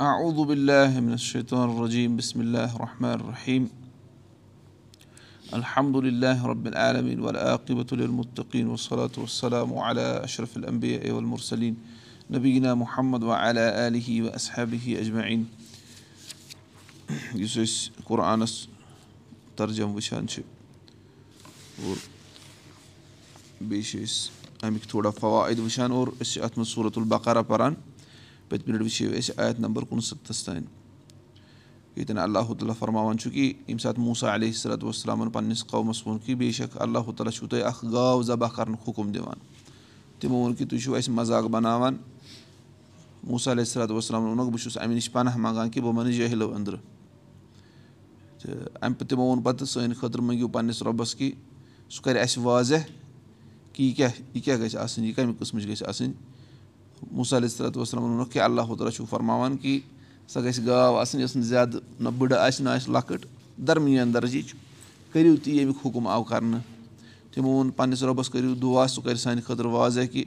اعوذ باللہ من الشیطان الرجیم بسم اللہ الرحمن الرحیم الحمد للہ رب والصلاة والسلام علی الانبیاء والمرسلین نبینا محمد وعلى آلہ وأصحابہ اجمعین یُس أسۍ قُرآنَس ترجم وٕچھان چھِ اور بیٚیہِ چھِ أسۍ اَمِکۍ تھوڑا فوائد وٕچھان اور أسۍ چھِ اَتھ منٛز صوٗرت البقرا پَران پٔتمہِ لَٹہِ وٕچھو أسۍ آیت نمبر کُنسَتَتھَس تانۍ ییٚتٮ۪ن اللہ تعالیٰ فرماوان چھُ کہِ ییٚمہِ ساتہٕ موسا علیہ صلاتُ وسلامَن پنٛنِس قومَس ووٚن کہِ بے شک اللہ تعالیٰ چھُو تۄہہِ اَکھ گاو ذبح کَرنُک حُکُم دِوان تِمو ووٚن کہِ تُہۍ چھِو اَسہِ مزاق بَناوان موسا علیہ صلاتُ وسلامَن ووٚنُکھ بہٕ چھُس اَمہِ نِش پَناہ منٛگان کہِ بہٕ مَنہٕ جٲہِلو أنٛدرٕ تہٕ اَمہِ تِمو ووٚن پَتہٕ سانہِ خٲطرٕ مٔنٛگِو پنٛنِس رۄبَس کہِ سُہ کَرِ اَسہِ واضح کہِ یہِ کیٛاہ یہِ کیٛاہ گژھِ آسٕنۍ یہِ کَمہِ قٕسمٕچ گژھِ آسٕنۍ صلاتُ وسلامَن ووٚنُکھ کہِ اللہ تعالیٰ چھُو فرماوان کہِ سۄ گژھِ گاو آسٕنۍ یۄس نہٕ زیادٕ نہ بٔڑٕ آسہِ نہ آسہِ لۄکٕٹ درمیان درجِچ کٔرِو تہِ ییٚمیُک حُکُم آو کَرنہٕ تِمو ووٚن پنٛنِس رۄبَس کٔرِو دُعا سُہ کَرِ سانہِ خٲطرٕ واضح کہِ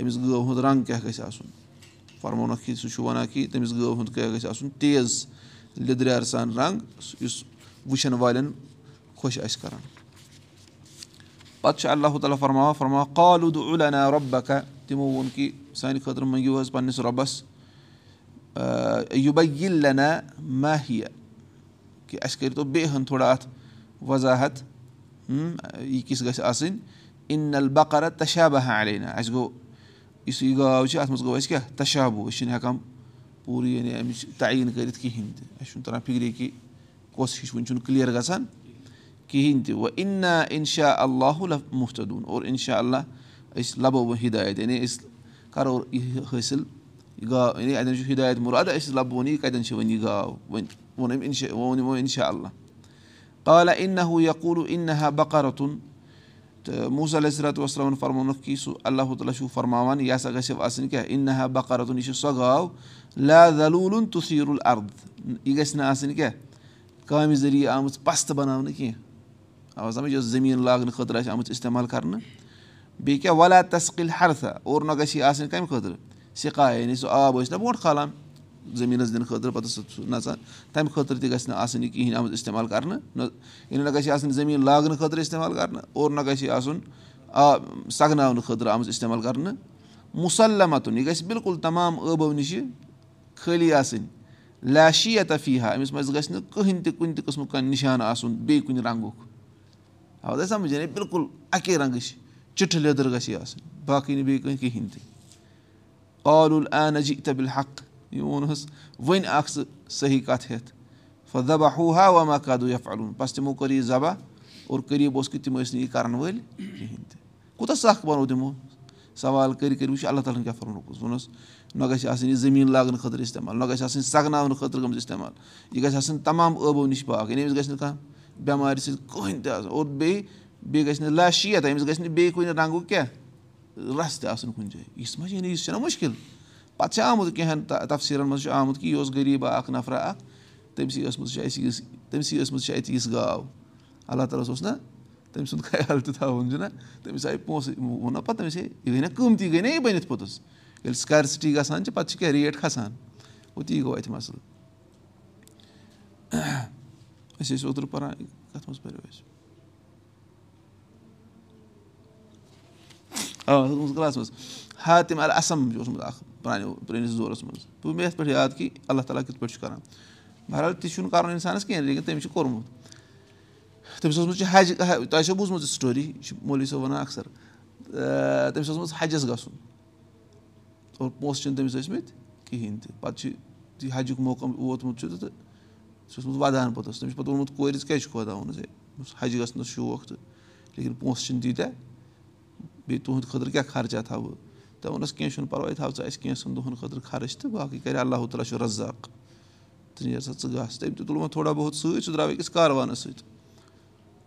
أمِس گٲو ہُنٛد رنٛگ کیٛاہ گژھِ آسُن۔ فرمونَکھ سُہ چھُ وَنان کہِ تٔمِس گٲو ہُنٛد کیٛاہ گژھِ آسُن۔ تیز لیٚدریٛار سان رنٛگ یُس وٕچھَن والٮ۪ن خۄش آسہِ کَران پَتہٕ چھُ اللہ تعالیٰ فرماوان فرماوان قالُد عُلنا رۄبکا تِمو ووٚن کہِ سانہِ خٲطرٕ مٔنٛگِو حظ پنٛنِس رۄبَس یوٗبیلنا ماہیا کہِ اَسہِ کٔرۍتو بیٚیہِ ہَن تھوڑا اَتھ وضاحت یہِ کِژھ گژھِ آسٕنۍ اِن البقرا تشابہ علینا اَسہِ گوٚو یُس یہِ گاو چھِ اَتھ منٛز گوٚو اَسہِ کیٛاہ تشابوٗ أسۍ چھِنہٕ ہٮ۪کان پوٗرٕ یعنی اَمِچ تعیٖن کٔرِتھ کِہیٖنۍ تہِ اَسہِ چھُنہٕ تَران فِکرِ کہِ کۄس ہِش وٕنہِ چھُنہٕ کٕلیر گژھان کِہیٖنۍ تہِ وۄنۍ اِنا اِنشا اللہُ مُفتدوٗن اور اِنشاء اللہ أسۍ لَبو وۄنۍ ہِدایت یعنی أسۍ کَرو یہِ حٲصِل یہِ گاو یعنی اَتٮ۪ن چھُ ہِدایت مُراد أسۍ لَبوون یہِ کَتٮ۪ن چھِ وۄنۍ یہِ گاو وۄنۍ ووٚن أمۍ اِنشا وۄنۍ ووٚن یِمو اِنشاء اللہ قالا اِن ہُہ یقوٗلوٗ اِنہا بکارتُن تہٕ موسا علیہ صلاتُ وسلامَن فرمونُکھ کہِ سُہ اللہ تعالیٰ چھُو فرماوان یہِ ہسا گژھِ آسٕنۍ کیٛاہ اِنہا بکارتُن یہِ چھِ سۄ گاو لا ذلوٗلُن تُسیٖر الرد یہِ گژھِ نہٕ آسٕنۍ کیٛاہ کامہِ ذٔریعہٕ آمٕژ پَستہٕ بَناونہٕ کینٛہہ آ سَمٕجھ یۄس زٔمیٖن لاگنہٕ خٲطرٕ آسہِ آمٕژ اِستعمال کَرنہٕ بیٚیہِ کیٛاہ وَلا تسکِل ہرتھا اور نہ گژھِ یہِ آسٕنۍ کَمہِ خٲطرٕ سِکا یعنی سُہ آب ٲسۍ نہ برونٛٹھ کھالان زٔمیٖنَس دِنہٕ خٲطرٕ پَتہٕ سُہ سُہ نَژان تَمہِ خٲطرٕ تہِ گژھِ نہٕ آسٕنۍ یہِ کِہیٖنۍ آمٕژ اِستعمال کَرنہٕ نہ یعنی نہ گژھِ آسٕنۍ زٔمیٖن لاگنہٕ خٲطرٕ اِستعمال کَرنہٕ اور نہ گژھِ یہِ آسُن آب سَگناونہٕ خٲطرٕ آمٕژ اِستعمال کَرنہٕ مُسلمتُن یہِ گژھِ بِلکُل تمام ٲبو نِشہِ خٲلی آسٕنۍ لاشیا تفیٖحا أمِس منٛز گژھِ نہٕ کٕہٕنۍ تہِ کُنہِ تہِ قٕسمُک کانٛہہ نِشانہٕ آسُن بیٚیہِ کُنہِ رنٛگُک یعنی بِلکُل اَکے رنٛگٕچ چِٹھٕ لیٚدٕر گژھِ یہِ آسٕنۍ باقٕے نہٕ بیٚیہِ کانٛہہ کِہیٖنۍ تہِ عالُل اَنجی تبِل حق یہِ ووٚنہَس وۄنۍ اَکھ ژٕ صحیح کَتھ ہٮ۪تھ فدبا ہوٗ ہا وما کادوٗ یا فلوٗن بَس تِمو کوٚر یہِ ذبح اور قریٖب اوس کہِ تِم ٲسۍ نہٕ یہِ کَرَن وٲلۍ کِہیٖنۍ تہِ۔ کوٗتاہ سَکھ بَنوو تِمو؟ سوال کٔرۍ کٔرۍ وٕچھ اللہ تعالیٰ ہَن کیٛاہ فَرموکھ ووٚنُس نہ گژھِ آسٕنۍ یہِ زٔمیٖن لاگنہٕ خٲطرٕ اِستعمال نہ گژھِ آسٕنۍ سَگناونہٕ خٲطرٕ گٔمٕژ اِستعمال۔ یہِ گژھِ آسٕنۍ تمام ٲبو نِش پاک یعنی أمِس گژھِ نہٕ کانٛہہ بٮ۪مارِ سۭتۍ کٕہٕنۍ تہِ آسُن۔ اور بیٚیہِ بیٚیہِ گژھِ نہٕ لاشیت أمِس گژھِ نہٕ بیٚیہِ کُنہِ رنٛگُک کیٛاہ رَس تہِ آسُن کُنہِ جایہِ یِژھ ما چھِ یعنی یُس چھُنہ مُشکِل پَتہٕ چھِ آمُت کینٛہَن تفصیٖلَن منٛز چھُ آمُت کہِ یہِ اوس غریٖبا اَکھ نفرا اَکھ تٔمۍسٕے ٲسمٕژ چھِ اَسہِ یِژھ تٔمۍسٕے ٲسمٕژ چھِ اَتہِ یِژھ گاو اللہ تعالیٰ ہَس اوس نہ تٔمۍ سُنٛد خیال تہِ تھاوُن چھُنہ تٔمِس آیہِ پونٛسہٕ ووٚن نہ پَتہٕ تٔمِس ہے یہِ گٔے نہ قۭمتی گٔے نہ یہِ بٔنِتھ پوٚتُس ییٚلہِ سٕکیرسِٹی گژھان چھِ پَتہٕ چھِ کیٛاہ ریٹ کھَسان گوٚو تی گوٚو اَتہِ مَسلہٕ أسۍ ٲسۍ اوترٕ پَران کَتھ منٛز پَرو أسۍ آ اوسمُت کَلاسَس منٛز ہاتِم اَسَم چھُ اوسمُت اَکھ پرٛانیو پرٛٲنِس دورَس منٛز تہٕ مےٚ یَتھ پٮ۪ٹھ یاد کہِ اللہ تعالیٰ کِتھ پٲٹھۍ چھُ کَران بہرحال تہِ چھُنہٕ کَرُن اِنسانَس کینٛہہ لیکِن تٔمِس چھُ کوٚرمُت تٔمِس اوسمُت چھِ حج تۄہہِ آسیو بوٗزمُت یہِ سٹوری یہِ چھُ مولوی صٲب وَنان اَکثر تٔمِس اوسمُت حجَس گژھُن اور پونٛسہٕ چھِنہٕ تٔمِس ٲسۍمٕتۍ کِہیٖنۍ تہِ پَتہٕ چھِ یہِ حجُک موقعہٕ ووتمُت چھُ تہٕ سُہ اوسمُت وَدان پوٚتُس تٔمِس چھُ پَتہٕ ووٚنمُت کورِ ژٕ کیٛازِ چھُکھ وَدان ووٚنُس ہے حج گژھنَس شوق تہٕ لیکِن پونٛسہٕ چھِنہٕ تیٖتیٛاہ بیٚیہِ تُہٕنٛدِ خٲطرٕ کیٛاہ خرچا تھاوٕ؟ بہٕ تٔمۍ کینٛہہ چھُنہٕ پَرواے تھاو ژٕ اَسہِ کینٛژھن دۄہَن خٲطرٕ خرٕچ تہٕ باقٕے کَرِ اللہ تعالیٰ چھُ رزاق۔ ژٕ نیر سا ژٕ گژھ تٔمۍ تہِ تُل وۄنۍ تھوڑا بہت سۭتۍ سُہ درٛاو أکِس کاروانَس سۭتۍ۔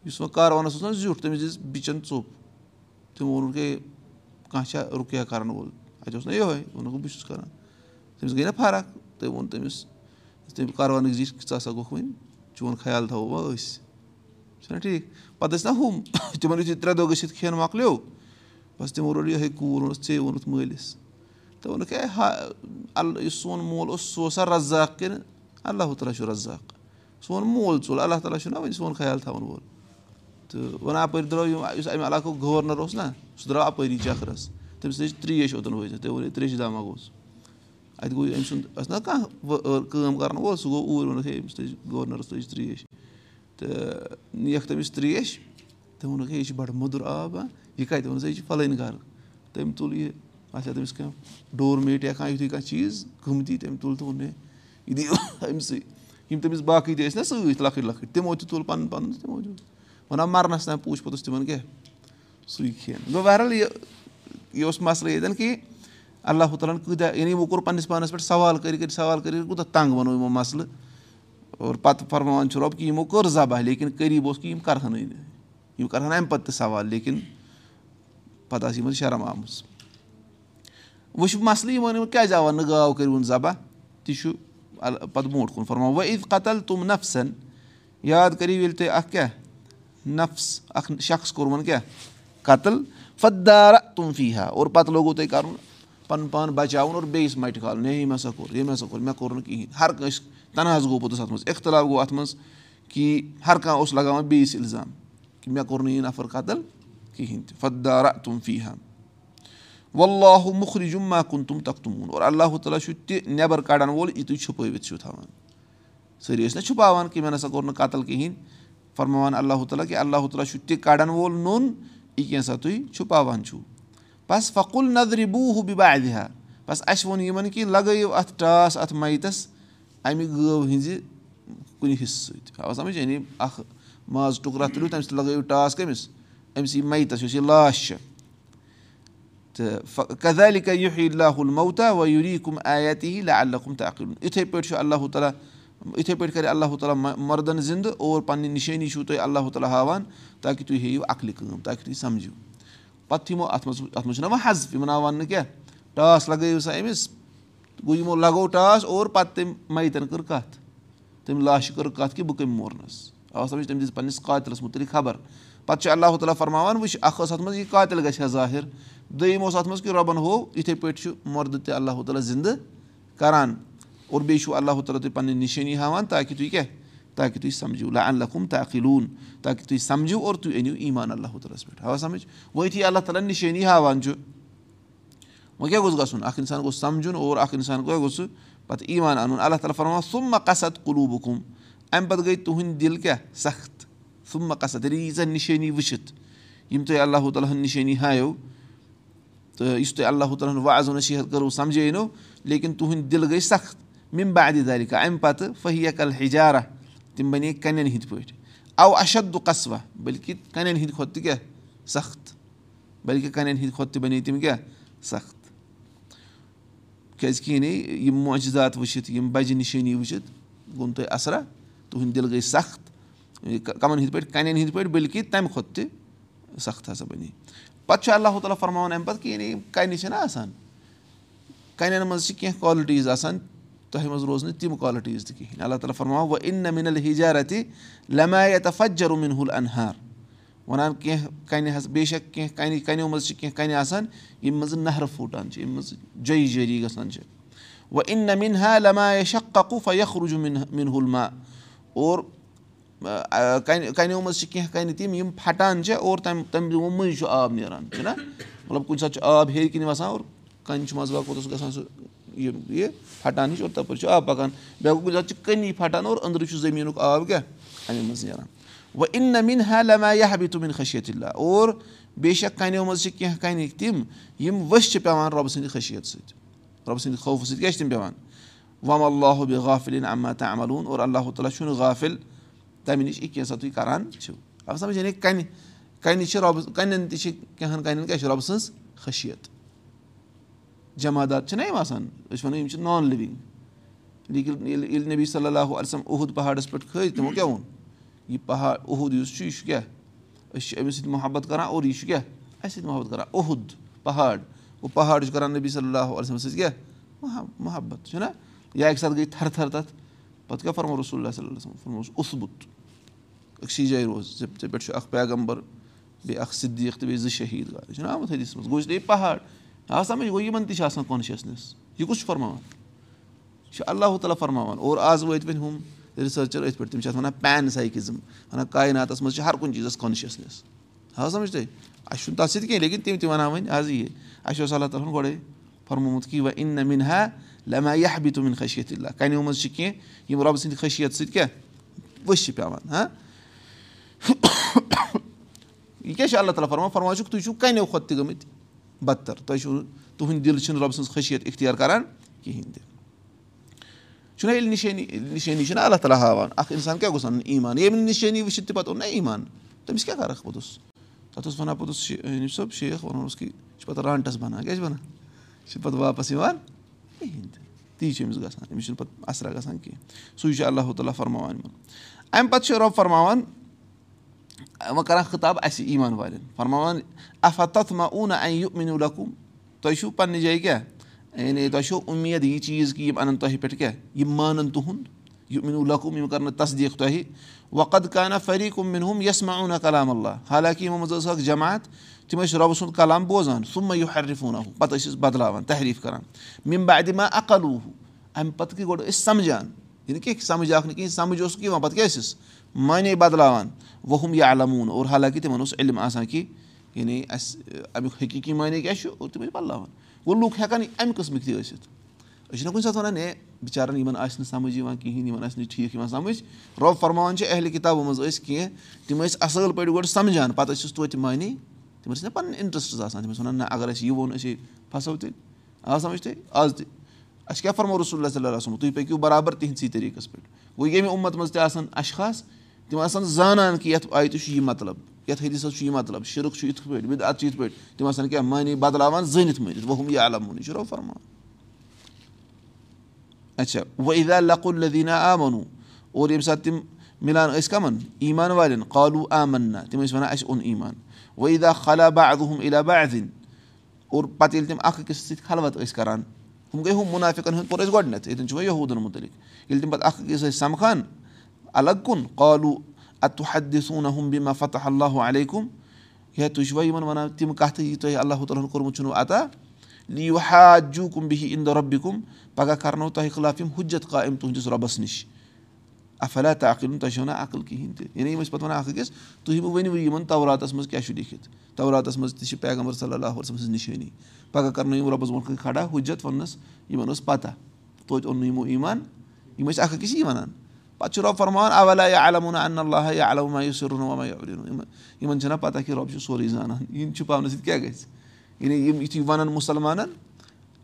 یُس وۄنۍ کاروانَس اوس نہ زیُٹھ تٔمِس دِژ بِچَن ژوٚپ۔ تِمو ووٚنُکھ ہے کانٛہہ چھا رُکیا کَرَن وول۔ اَتہِ اوس نہ یِہوٚے ووٚنُکھ بہٕ چھُس کَران۔ تٔمِس گٔے نہ فرق۔ تٔمۍ ووٚن تٔمِس تٔمۍ کاروانٕکۍ زِٹھۍ ژٕ ہسا گوٚکھ وۄنۍ چون خیال تھاوو وۄنۍ أسۍ۔ چھُنہ ٹھیٖک؟ پَتہٕ ٲسۍ نہ ہُم تِمَن یُتھُے ترٛےٚ دۄہ گٔژھِتھ کھٮ۪ن مۄکلیو بَس تِمو روٚٹ یِہوٚے کوٗر ووٚنُس ژے ووٚنُتھ مٲلِس تہٕ ووٚنُکھ ہے ہا اَل یُس سون مول اوس سُہ اوسا رزاق کِنہٕ اللہ تعالیٰ چھُ رزاق سون مول ژوٚل اللہ تعالیٰ چھُنہ وۄنۍ سون خیال تھاوَن وول تہٕ وۄنۍ اَپٲرۍ درٛاو یِم یُس اَمہِ علاقُک گورنَر اوس نہ سُہ درٛاو اَپٲری چَکرَس تٔمِس لٔج ترٛیش اوٚتَن وٲتِتھ تٔمۍ ووٚن ہے ترٛیشہِ دَما گوٚژھ اَتہِ گوٚو أمۍ سُنٛد ٲس نہ کانٛہہ کٲم کَرَن وول سُہ گوٚو اوٗرۍ ووٚنُکھ ہے أمِس لٔج گورنَرَس لٔج ترٛیش تہٕ نِیَکھ تٔمِس ترٛیش تٔمۍ ووٚنُکھ ہے یہِ چھِ بَڑٕ موٚدُر آب ہا یہِ کَتہِ ووٚنُس ہے یہِ چھِ فَلٲنۍ گرٕ تٔمۍ تُل یہِ آسہِ ہا تٔمِس کانٛہہ ڈور میٹ یا کانٛہہ یُتھُے کانٛہہ چیٖز قۭمتی تٔمۍ تُل تہٕ ووٚن ہے یہِ دِیِو أمۍسٕے یِم تٔمِس باقٕے تہِ ٲسۍ نہ سۭتۍ لۄکٕٹۍ لۄکٕٹۍ تِمو تہِ تُل پَنُن پَنُن تہٕ تِمو دیُت وَنان مَرنَس تام پوٗچھ پوٚتُس تِمَن کیٛاہ سُے کھٮ۪ن گوٚو بہرحال یہِ یہِ اوس مَسلہٕ ییٚتٮ۪ن کہِ اللہ تعالیٰ ہَن کۭتیاہ یعنی یِمو کوٚر پنٛنِس پانَس پٮ۪ٹھ سوال کٔرِتھ کٔرِتھ سوال کٔرِتھ کوٗتاہ تنٛگ وَنو یِمو مَسلہٕ اور پَتہٕ فرماوان چھُ رۄب کہِ یِمو کٔر ذبح لیکِن قریٖب اوس کہِ یِم کَرہَنٕے نہٕ یِم کَرہَن اَمہِ پَتہٕ تہِ سوال لیکِن پَتہٕ آسہِ یِمَن شرم آمٕژ۔ وۄنۍ چھُ مَسلہٕ یِوان کیازِ آو نہٕ گاو کٔرِوُن ذبح؟ تہِ چھُ پَتہٕ برونٛٹھ کُن فرماو وۄنۍ اِد قتل تِم نفسَن یاد کٔرِو ییٚلہِ تُہۍ اکھ کیاہ؟ نفس اکھ شخص کوٚرمُن کیاہ؟ قتل فدارا تِم فی ہا اور پَتہٕ لوگوُ تۄہہِ کَرُن پَنُن پان بَچاوُن اور بیٚیِس مَٹہِ کھالُن۔ ہے ییٚمۍ ہسا کوٚر ییٚمۍ ہسا کوٚر مےٚ کوٚر نہٕ کِہینۍ۔ ہر کٲنٛسہِ تَنہٕ گوٚو پوٚتُس اَتھ منٛز۔ اِختِلاف گوٚو اَتھ منٛز کہِ ہر کانٛہہ اوس لگاوان بیٚیِس اِلزام کہِ مےٚ کوٚر نہٕ یہِ نفر قتل کِہینۍ تہِ فدارا تِم فی ہا وَاللہ مُخرِ جُما کُن تِم تَکھ تُموٗن اور اللہ تعالیٰ چھُ تہِ نٮ۪بر کَڑان وول یہِ تُہۍ چھُپٲوِتھ چھِو تھاوان. سٲری ٲسۍ نہ چھُپاوان کہِ مےٚ نسا کوٚر نہٕ قتل کِہینۍ فرماوان اللہ تعالیٰ کہِ اللہ تعالیٰ چھُ تہِ کَڑان وول نوٚن یہِ کینٛژھا تُہۍ چھُپاوان چھُو. بَس فکُل نظرِ بوٗ بِبادِ ہا بَس اَسہِ ووٚن یِمن کہِ لگٲیِو اَتھ ٹاس اَتھ میتَس اَمہِ گٲو ہِنٛزِ کُنہِ حِصہٕ سۭتۍ آو سَمجھ یعنی اکھ ماز ٹُکرا تُلِو تَمہِ سۭتۍ لگٲیِو ٹاس کٔمِس أمِس یہِ میتَس یُس یہِ لاش چھِ تہٕ کَدالِکا یُہے اللہ الموتا وَ یوٗری کُم آیاتی لا اللہ کُم تاکُن یِتھٕے پٲٹھۍ چھُ اللہ تعالیٰ یِتھٕے پٲٹھۍ کَرِ اللہ تعالیٰ مردَن زِندٕ اور پَنٕنہِ نِشٲنی چھُو تۄہہِ اللہ تعالیٰ ہاوان تاکہِ تُہۍ ہیٚیِو عقلہِ کٲم تاکہِ تُہۍ سَمجِو پَتہٕ یِمو اَتھ منٛز اَتھ منٛز چھُنہ وۄنۍ حض یِمن آو وَننہٕ کیٛاہ ٹاس لگٲیِو سا أمِس گوٚو یِمو لگوو ٹاس اور پَتہٕ تٔمۍ میتَن کٔر کَتھ تٔمۍ لاشہِ کٔر کَتھ کہِ بہٕ کٔمۍ مورنَس۔ آو سَمجھ تٔمۍ دِژ پَنٕنِس قاتِلَس مُتعلِق خبر پَتہٕ چھُ اللہ تعالیٰ فرماوان وٕچھ اکھ ٲس اَتھ منٛز یہِ قاتِل گژھِ ہا ظٲہِر دوٚیِم اوس اَتھ منٛز کہِ رۄبَن ہوو یِتھٕے پٲٹھۍ چھُ مردٕ تہِ اللہ تعالیٰ زِندٕ کَران اور بیٚیہِ چھُو اللہ تعالیٰ تُہۍ پَنٕنۍ نِشٲنی ہاوان تاکہِ تُہۍ کیٛاہ تاکہِ تُہۍ سَمجِو لا اللہ کُم تاخلوٗن تاکہِ تُہۍ سَمجِو اور تُہۍ أنِو ایٖمان اللہ تعالیٰ ہَس پٮ۪ٹھ آ سَمٕجھ وۄنۍ یُتھُے اللہ تعالیٰ نِشٲنی ہاوان چھُ وۄنۍ کیاہ گوٚژھ گژھُن اکھ اِنسان گوٚژھ سَمجُن اور اکھ اِنسان کیاہ گوٚژھ سُہ پَتہٕ ایٖمان اَنُن اللہ تعالیٰ فرماوان سُم قصد قلوٗبُکُم اَمہِ پَتہٕ گٔے تُہُنٛدۍ دِل کیاہ سخت سُم قصد ییٚلہِ ییٖژاہ نِشٲنی وٕچھِتھ یِم تۄہہِ اللہ تعالیٰ ہَن نِشٲنی ہایو تہٕ یُس تۄہہِ اللہ تعالیٰ ہَن وازو نصیٖحت کٔرٕو سَمجٲینو لیکِن تُہُنٛدۍ دِل گٔے سخت. مِم بادِ دارِکا اَمہِ پَتہٕ فہیا کَل ہِجارا تِم بَنے کَنٮ۪ن ہِنٛدۍ پٲٹھۍ اَو اَشد قصوا بٔلکہِ کَنٮ۪ن ہِنٛدۍ کھۄتہٕ تہِ کیٛاہ سخت. بٔلکہِ کَنٮ۪ن ہِنٛدۍ کھۄتہٕ تہِ بَنے تِم کیٛاہ سخت. کیٛازِکہِ یعنی یِم موجِزات وٕچھِتھ یِم بَجہِ نِشٲنی وٕچھِتھ گوٚو نہٕ تۄہہِ اَثرا تُہُنٛدۍ دِل گٔے سخت کَمَن ہِنٛدۍ پٲٹھۍ کَنٮ۪ن ہِنٛدۍ پٲٹھۍ بٔلکہِ تَمہِ کھۄتہٕ تہِ سخت ہسا بَنے پَتہٕ چھُ اللہ تعالیٰ فرماوان اَمہِ پَتہٕ کہِ یِم کَنہِ چھِنہ آسان کَنٮ۪ن منٛز چھِ کینٛہہ کالٹیٖز آسان تۄہہِ منٛز روز نہٕ تِم کالٹیٖز تہِ کِہیٖنۍ اللہ تعالیٰ فرماو وۄنۍ اِن نہ مِنل ہِجارا تہِ لَمایت فَجر مِنہُل اَنہار وَنان کینٛہہ کَنہِ حظ بے شک کینٛہہ کَنہِ کَنیو منٛز چھِ کینٛہہ کَنہِ آسان ییٚمہِ منٛز نہرٕ پھوٗٹان چھِ ییٚمہِ منٛز جٲیی جٲری گژھان چھِ وۄنۍ اِن نہ مِنہا لَمایا شقوٗفا یخرُجُ مِنہُل ما اور کَنہِ کَنیو منٛز چھِ کینٛہہ کَنہِ تِم یِم پھٹان چھِ اور تَمہِ تَمہِ دۄہ مٔنٛزۍ چھُ آب نیران چھُنہ مطلب کُنہِ ساتہٕ چھُ آب ہیٚرِ کِنۍ وَسان اور کَنہِ چھُ منٛزٕ باغ پوٚتُس گژھان سُہ یہِ پھٹان ہِش اور تَپٲرۍ چھُ آب پَکان بیٛاکھ کُنہِ ساتہٕ چھِ کٔنی پھٹان اور أنٛدرٕ چھُ زٔمیٖنُک آب کیٛاہ اَمہِ منٛز نیران وۄنۍ اِن نہ مِن ہا بے تُمِن خٔشیت اور بے شک کَنیو منٛز چھِ کینٛہہ کَنہِ تِم یِم ؤسۍ چھِ پیٚوان رۄبہٕ سٕنٛدِ خٔشیت سۭتۍ رۄبہٕ سٕنٛدِ خوفہٕ سۭتۍ کیٛاہ چھِ تِم پیٚوان وم اللہُ بے غافِل اما تہ عملوٗن اور اللہ تعالیٰ چھُنہٕ غافِل تَمہِ نِش یہِ کینٛژھا تُہۍ کَران چھِو سَمجھ یعنی کَنہِ کَنہِ چھِ رۄبہٕ کَنٮ۪ن تہِ چھِ کینٛہہ کَنٮ۪ن کیٛاہ چھِ رۄبہٕ سٕنٛز خٔشیت. جمادات. چھِنہ یِم آسان أسۍ وَنو یِم چھِ نان لِوِنٛگ لیکِن ییٚلہِ ییٚلہِ نبی صلی اللہُ علیہم عہد پہاڑَس پٮ۪ٹھ کھٔتۍ تِمو کیٛاہ ووٚن یہِ پہاڑ عہد یُس چھُ یہِ چھُ کیٛاہ أسۍ چھِ أمِس سۭتۍ محبت کَران اور یہِ چھُ کیٛاہ اَسہِ سۭتۍ محبت کَران عہد پہاڑ. گوٚو پہاڑ چھُ کَران نبی صلی اللہُ علیہمس سۭتۍ کیٛاہ محبت. چھُنہ یا اَکہِ ساتہٕ گٔے تھَرٕ تھَرٕ تَتھ پَتہٕ کیٛاہ فرمو رسول اللہ صلی اللہ فرموس اُسبُت أکسٕے جایہِ روز ژےٚ ژےٚ پٮ۪ٹھ چھُ اکھ پیغمبر بیٚیہِ اکھ صدیٖق تہٕ بیٚیہِ زٕ شہیٖد گاڑِ چھُنہ آمُت حدیٖثَس منٛز گوٚو یہِ پہاڑ آ سَمجھ گوٚو یِمن تہِ چھِ آسان کانشِیَسنیس یہِ کُس چھُ فرماوان یہِ چھُ اللہ تعالیٰ فرماوان اور آز وٲتۍ وۄنۍ ہُم رِسٲرچَر أتھۍ پٮ۪ٹھ تِم چھِ اَتھ وَنان پین سایکِزٕم وَنان کایناتَس منٛز چھِ ہر کُنہِ چیٖزَس کانشِیَسنیس آ سَمجھ تُہۍ اَسہِ چھُنہٕ تَتھ سۭتۍ کینٛہہ لیکِن تِم تہِ وَنان وۄنۍ آز یہِ اَسہِ اوس اللہ تعالیٰ ہَن گۄڈَے فرمومُت کہِ وَ اِن نہ مِن ہا لَما یہِ بی تُمِن خٔشیت اللہ کَنیو منٛز چھِ کینٛہہ یِم رۄبہٕ سٕنٛدِ خٔشیت سۭتۍ کیٛاہ ؤسۍ چھِ پیٚوان ہاں یہِ کیٛاہ چھُ اللہ تعالیٰ فرمان فرمان چھُکھ تُہۍ چھِو کَنیو کھۄتہٕ تہِ گٔمٕتۍ بدتر. تۄہہِ چھُو نہٕ تُہُنٛد دِل چھُنہٕ رۄبہٕ سٕنٛز خٔشیت اِختِیار کَران کِہیٖنۍ تہِ چھُنہ ییٚلہِ نِشٲنی نِشٲنی چھِنہ اللہ تعالیٰ ہاوان اکھ اِنسان کیاہ گوٚژھ اَنُن ایٖمان ییٚمہِ نِشٲنی وٕچھِتھ تہِ پَتہٕ اوٚن نہ ایٖمان تٔمِس کیاہ کَرکھ پوٚتُس تَتھ اوس وَنان پوٚتُس یہِ صٲب شیخ اوس کہِ یہِ چھُ پَتہٕ رانٛٹَس بَنان کیٛاہ چھِ وَنان یہِ چھِ پَتہٕ واپَس یِوان کِہیٖنۍ تہِ تی چھُ أمِس گژھان أمِس چھُنہٕ پَتہٕ اَثرا گژھان کینٛہہ سُے چھُ اللہ تعالیٰ فرماوان. یِمَن اَمہِ پَتہٕ چھُ رۄب فرماوان وۄنۍ کَران خطاب اَسہِ ایٖمان والٮ۪ن فرماوان اَفا تَتھ ما اوٗنا اَ یہِ مِنو لَکُم تۄہہِ چھُو پنٛنہِ جایہِ کیٛاہ یعنی تۄہہِ چھو اُمید یہِ چیٖز کہِ یِم اَنَن تۄہہِ پٮ۪ٹھ کیٛاہ یِم مانَن تُہُنٛد یہِ مِنو لَکُم یِم کَرنہٕ تَصدیٖق تۄہہِ وقد کانہ فریٖقُم مِنہُم یَس ما اونا کلام اللہ حالانٛکہِ یِمو منٛز ٲس اکھ جماعت تِم ٲسۍ رۄبہٕ سُنٛد کلام بوزان سُہ مہ یہِ حرفوٗنا پَتہٕ ٲسۍ أسۍ بدلاوان تحریٖف کَران مِم بادِ ما عقلوٗ اَمہِ پَتہٕ گٔے گۄڈٕ أسۍ سَمجان یہِ نہٕ کینٛہہ سَمجھ آکھ نہٕ کِہیٖنۍ سَمجھ اوسُکھ یِوان پَتہٕ کیٛاہ ٲسِس معنے بدلاوان وُہُم یا علموٗن اور حالانٛکہِ تِمن اوس علم آسان کہِ یعنی اَسہِ اَمیُک حقیٖقی معنے کیٛاہ چھُ؟ اور تِم ٲسۍ بدلاوان گوٚو لُکھ ہٮ۪کان اَمہِ قٕسمٕکۍ تہِ ٲسِتھ. أسۍ چھِنہ کُنہِ ساتہٕ وَنان ہے بِچارَن یِمَن آسہِ نہٕ سَمٕجھ یِوان کِہیٖنۍ یِمَن آسہِ نہٕ ٹھیٖک یِوان سَمٕجھ. رۄب فرماوان چھِ اہلہِ کِتابو منٛز ٲسۍ کینٛہہ تِم ٲسۍ اَصٕل پٲٹھۍ گۄڈٕ سَمجان پَتہٕ ٲسِس توتہِ معنے تِم ٲسۍ نہ پَنٕنۍ اِنٹرٛسٹٕز آسان تِم ٲسۍ وَنان نہ اگر اَسہِ یہِ ووٚن أسۍ ہے پھسو تیٚلہِ آ سَمجھ تُہۍ آز تہِ. اَسہِ کیٛاہ فرمو رسول صلی اللہ صٲب تُہۍ پٔکِو برابر تِہنٛدسٕے طٔریٖقَس پٮ۪ٹھ. گوٚو ییٚمہِ اُمَت منٛز تہِ آسان اَشخاص تِم آسان زانان کہِ یَتھ آیہِ تہِ چھُ یہِ مطلب یَتھ حدِس چھُ یہِ مطلب شِرُک چھُ یِتھ پٲٹھۍ چھُ یِتھ پٲٹھۍ تِم آسان کیٛاہ معنے بدلاوان زٲنِتھ مٲنِتھ وُہُم یہِ عالموٗن یہِ چھُ رۄب فرماوان۔ اچھا وۄنۍ لۄکُٹ لدیٖنہ آ ووٚنوٗ اور ییٚمہِ ساتہٕ تِم مِلان ٲسۍ کَمَن ایٖمان والٮ۪ن قالوٗ آ مَنا تِم ٲسۍ وَنان اَسہِ اوٚن ایٖمان۔ وۄنۍ خلا با اَدُہُم علا با اَدٕنۍ اور پَتہٕ ییٚلہِ تِم اَکھ أکِس سۭتۍ خلوت ٲسۍ کَران ہُم گٔے ہُم مُنافِقَن ہُنٛد پوٚر اَسہِ گۄڈنٮ۪تھ ییٚتٮ۪ن چھُ وۄنۍ یہوٗدَن مُتعلِق۔ ییٚلہِ تِم پَتہٕ اَکھ أکِس ٲسۍ سَمکھان الگ کُن قالوٗ حدِ سوٗنا ہُم بِما فتح اللہُ علیکُم ہے تُہۍ چھُوا یِمَن وَنان تِم کَتھٕ یہِ تۄہہِ اللہ تعالیٰ ہَن کوٚرمُت چھُنہٕ عطا لیٖو حاجوٗ کُم بِہِی اِن دۄہ رۄبہِ کُم پَگاہ حُجت قایِم تُہٕنٛدِس رۄبَس نِش اَفلا عقل تۄہہِ چھو عقل کِہیٖنۍ تہِ یعنی یِم ٲسۍ پَتہٕ وَنان اَکھ أکِس تُہۍ ؤنِو یِمَن توراتَس منٛز کیٛاہ چھُ لیٚکھِتھ توراتَس منٛز تہِ چھِ پیغمبر صلی اللہُ سٕنٛز نِشٲنی پَگاہ کَرنٲیِو یِم رۄبَس برونٛٹھ کھڑا حُجت وَننَس یِمَن ٲس پَتہ توتہِ اوٚن نہٕ یِمو ایٖمان یِم ٲسۍ اَکھ أکِس یی وَنان پَتہٕ چھُ رۄب فرماوان اَولا یا اَن اللہ یا علما یُس روٗنما یِمَن چھِنہ پَتہ کہِ رۄب چھُ سورُے زانان یِم چھُپاونہٕ سۭتۍ کیٛاہ گژھِ یعنی یِم یُتھُے وَنان مُسلمانَن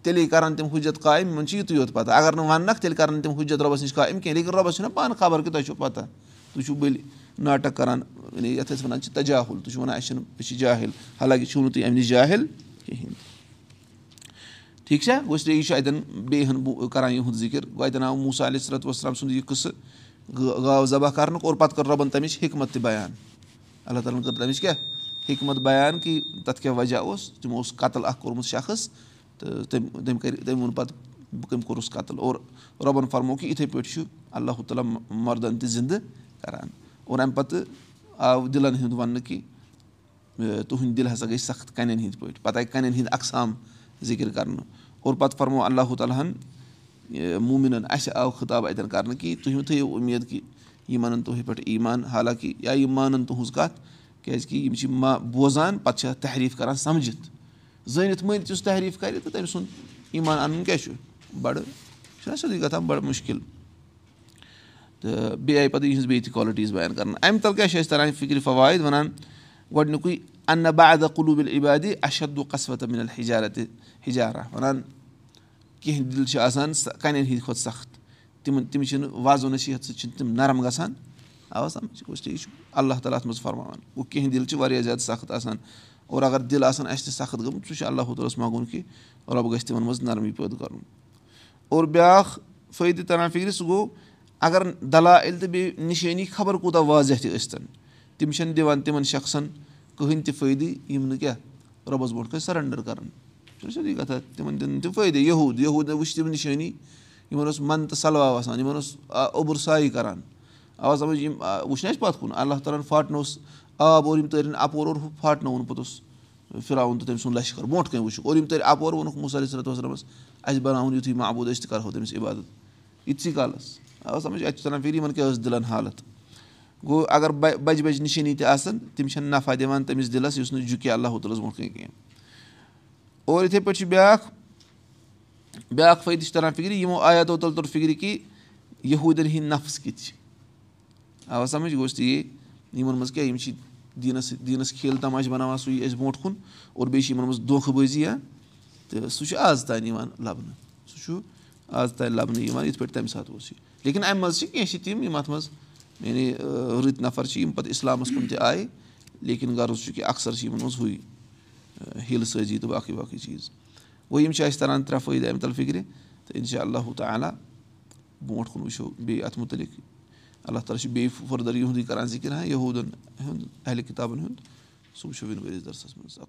تیٚلے کَرَن تِم حُجت قایِم یِمَن چھِ یِتُے یوت پَتہ اگر نہٕ وَنکھ تیٚلہِ کَرَن تِم حُجت رۄبَس نِش قایِم کینٛہہ لیکِن رۄبَس چھُنہ پانہٕ خبر کہِ تۄہہِ چھو پَتہ تُہۍ چھُو بٔلۍ ناٹک کَران یعنی یَتھ أسۍ وَنان چھِ تجاہُل تُہۍ چھِو وَنان اَسہِ چھِنہٕ أسۍ چھِ جاہِل حالانٛکہِ چھُو نہٕ تُہۍ اَمہِ نِش جاہِل کِہیٖنۍ ٹھیٖک چھا گوٚو یہِ چھُ اَتؠن بیٚیہِ ہن کَران یِہُنٛد ذِکِر گوٚو اَتؠن آو موٗسا علیہ صرت وسلام سُنٛد یہِ قٕصہٕ گاو ذبح کَرنُک اور پَتہٕ کٔر رۄبَن تَمِچ حِکمت تہِ بَیان اللہ تعالیٰ ہَن کٔر تَمِچ کیٛاہ حِکمت بَیان کہِ تَتھ کیٛاہ وجہ اوس تِمو اوس قتٕل اَکھ کوٚرمُت شخص تہٕ تٔمۍ تٔمۍ کٔرۍ تٔمۍ ووٚن پَتہٕ بہٕ کٔمۍ کوٚرُس قتٕل اور رۄبَن فرمو کہِ یِتھَے پٲٹھۍ چھُ اللہ تعالیٰ مردَن تہِ زِندٕ کَران اور اَمہِ پَتہٕ آو دِلَن ہُنٛد وَننہٕ کہِ تُہُنٛدۍ دِل ہَسا گٔے سخت کَنٮ۪ن ہِنٛدۍ پٲٹھۍ پَتہٕ آیہِ کَنٮ۪ن ہِنٛدۍ اَقسام ذِکِر کَرنہٕ اور پَتہٕ فرمو اللہُ تعالیٰ ہَن موٗمِنَن اَسہِ آو خطاب اَتؠن کَرنہٕ کہِ تُہۍ مہٕ تھٲیِو اُمید کہِ یِم اَنَن تُہۍ پٮ۪ٹھ ایٖمان حالانٛکہِ یا یِم مانَن تُہٕنٛز کَتھ کیٛازِکہِ یِم چھِ ما بوزان پَتہٕ چھِ اَتھ تحریٖف کَران سَمجِتھ زٲنِتھ مٲنِتھ یُس تحریٖف کَرِ تہٕ تٔمۍ سُنٛد ایٖمان اَنُن کیٛاہ چھُ بَڑٕ چھُنہ سیٚودُے گژھان بَڑٕ مُشکِل۔ تہٕ بیٚیہِ آیہِ پَتہٕ یِہٕنٛز بیٚیہِ تہِ کالٹیٖز بَیان کَرنہٕ اَمہِ تَل کیٛاہ چھِ اَسہِ تَران فِکرِ فوایِد وَنان گۄڈنیُکُے اَننہ بادہ قلوٗبِل عبادِ اَشدُ قصوت مِنل حِجارت حِجارا وَنان کینٛہہ دِل چھِ آسان کَنٮ۪ن ہِنٛدۍ کھۄتہٕ سخت. تِمن تِم چھِنہٕ وازو نصیٖحت سۭتۍ چھِنہٕ تِم نرم گژھان ٹھیٖک چھُ اللہ تعالیٰ ہَس منٛز فرماوان گوٚو کینٛہہ دِل چھِ واریاہ زیادٕ سخت آسان. اور اگر دِل آسان اَسہِ تہِ سخت گٔمٕژ سُہ چھُ اللہ تعالیٰ ہَس منٛگُن کہِ رۄب گژھِ تِمن منٛز نرمی پٲدٕ کَرُن اور بیٛاکھ فٲیدٕ تَران فِکرِ سُہ گوٚو اگر دَلایل تہٕ بیٚیہِ نِشٲنی خبر کوٗتاہ واضح تہِ ٲسۍتَن تِم چھِنہٕ دِوان تِمَن شخصَن کٕہٕنۍ تہِ فٲیدٕ یِم نہٕ کیٛاہ رۄبَس برونٛٹھ کَنۍ سَرَنڈَر کَران چھُنہ سیٚودُے کَتھا تِمَن دِنہٕ تِم فٲیدٕ یہوٗد یہوٗد نہٕ وٕچھ تِم نِشٲنی یِمَن اوس مَن تہٕ سَلواو آسان یِمَن اوس اوٚبُر سایہِ کَران۔ آواز سَمٕجھ یِم وٕچھ نہ اَسہِ پَتھ کُن؟ اللہ تعالیٰ ہَن پھاٹنووُس آب اور یِم تٲرِن اَپور اور ہُہ پھاٹنووُن پوٚتُس۔ فِراوُن تہٕ تٔمۍ سُنٛد لشکر برونٛٹھ کَنۍ وٕچھُکھ۔ اور یِم تیٚلہِ اَپور ووٚنُکھ علیہِ صلاتُ وسلمس اَسہِ بَناوُن یُتھُے محبوٗد أسۍ تہِ کَرہو تٔمِس عبادت۔ یِتسٕے کالَس۔ آ سَمجھ اَتہِ چھُ تَران فِکرِ یِمن کیاہ ٲس دِلن حالت گوٚو اَگر بَجہِ بَجہِ نِشٲنی تہِ آسان تِم چھِنہٕ نفع دِوان تٔمِس دِلس یُس نہٕ جُکہِ اللہُ تعالس برونٛٹھ کَنۍ کینٛہہ اور یِتھٕے پٲٹھۍ چھُ بیاکھ بیاکھ فٲیدٕ چھُ تَران فِکرِ یِمو آیاتو تل توٚر فِکرِ کہِ یہوٗدٮ۪ن ہِنٛدۍ نفٕس کِتھ چھِ آوا سَمجھ گوٚژھ تہِ یی یِمن منٛز کیاہ یِم چھِ دیٖنس دیٖنس کھیل تَماش بَناوان سُے أسۍ برونٛٹھ کُن اور بیٚیہِ چھِ یِمن منٛز دۄنکھٕ بٲزی یا تہٕ سُہ چھُ آز تانۍ یِوان لَبنہٕ سُہ چھُ آز تانۍ لَبنہٕ یِوان یِتھ پٲٹھۍ تَمہِ ساتہٕ اوس یہِ لیکِن اَمہِ منٛز چھِ کینٛہہ چھِ تِم یِم اَتھ منٛز یعنی رٕتۍ نفر چھِ یِم پَتہٕ اِسلامَس کُن تہِ آیہِ لیکِن غرض چھُ کہِ اَکثر چھِ یِمن منٛز ہُے ہِل سٲزی تہٕ باقٕے باقٕے چیٖز گوٚو یِم چھِ اَسہِ تَران ترٛےٚ فٲیدٕ اَمہِ تَل فِکرِ تہٕ اِنشاء اللہ تعالیٰ برونٛٹھ کُن وٕچھو بیٚیہِ اَتھ مُتعلِق اللہ تعالیٰ چھُ بیٚیہِ فٔردَر یِہُنٛدُے کَران ذِکِر ہا یہوٗدَن ہُنٛد اہلہِ کِتابَن ہُنٛد سُہ وٕچھو وٕنۍ ؤرِس درسَس منٛز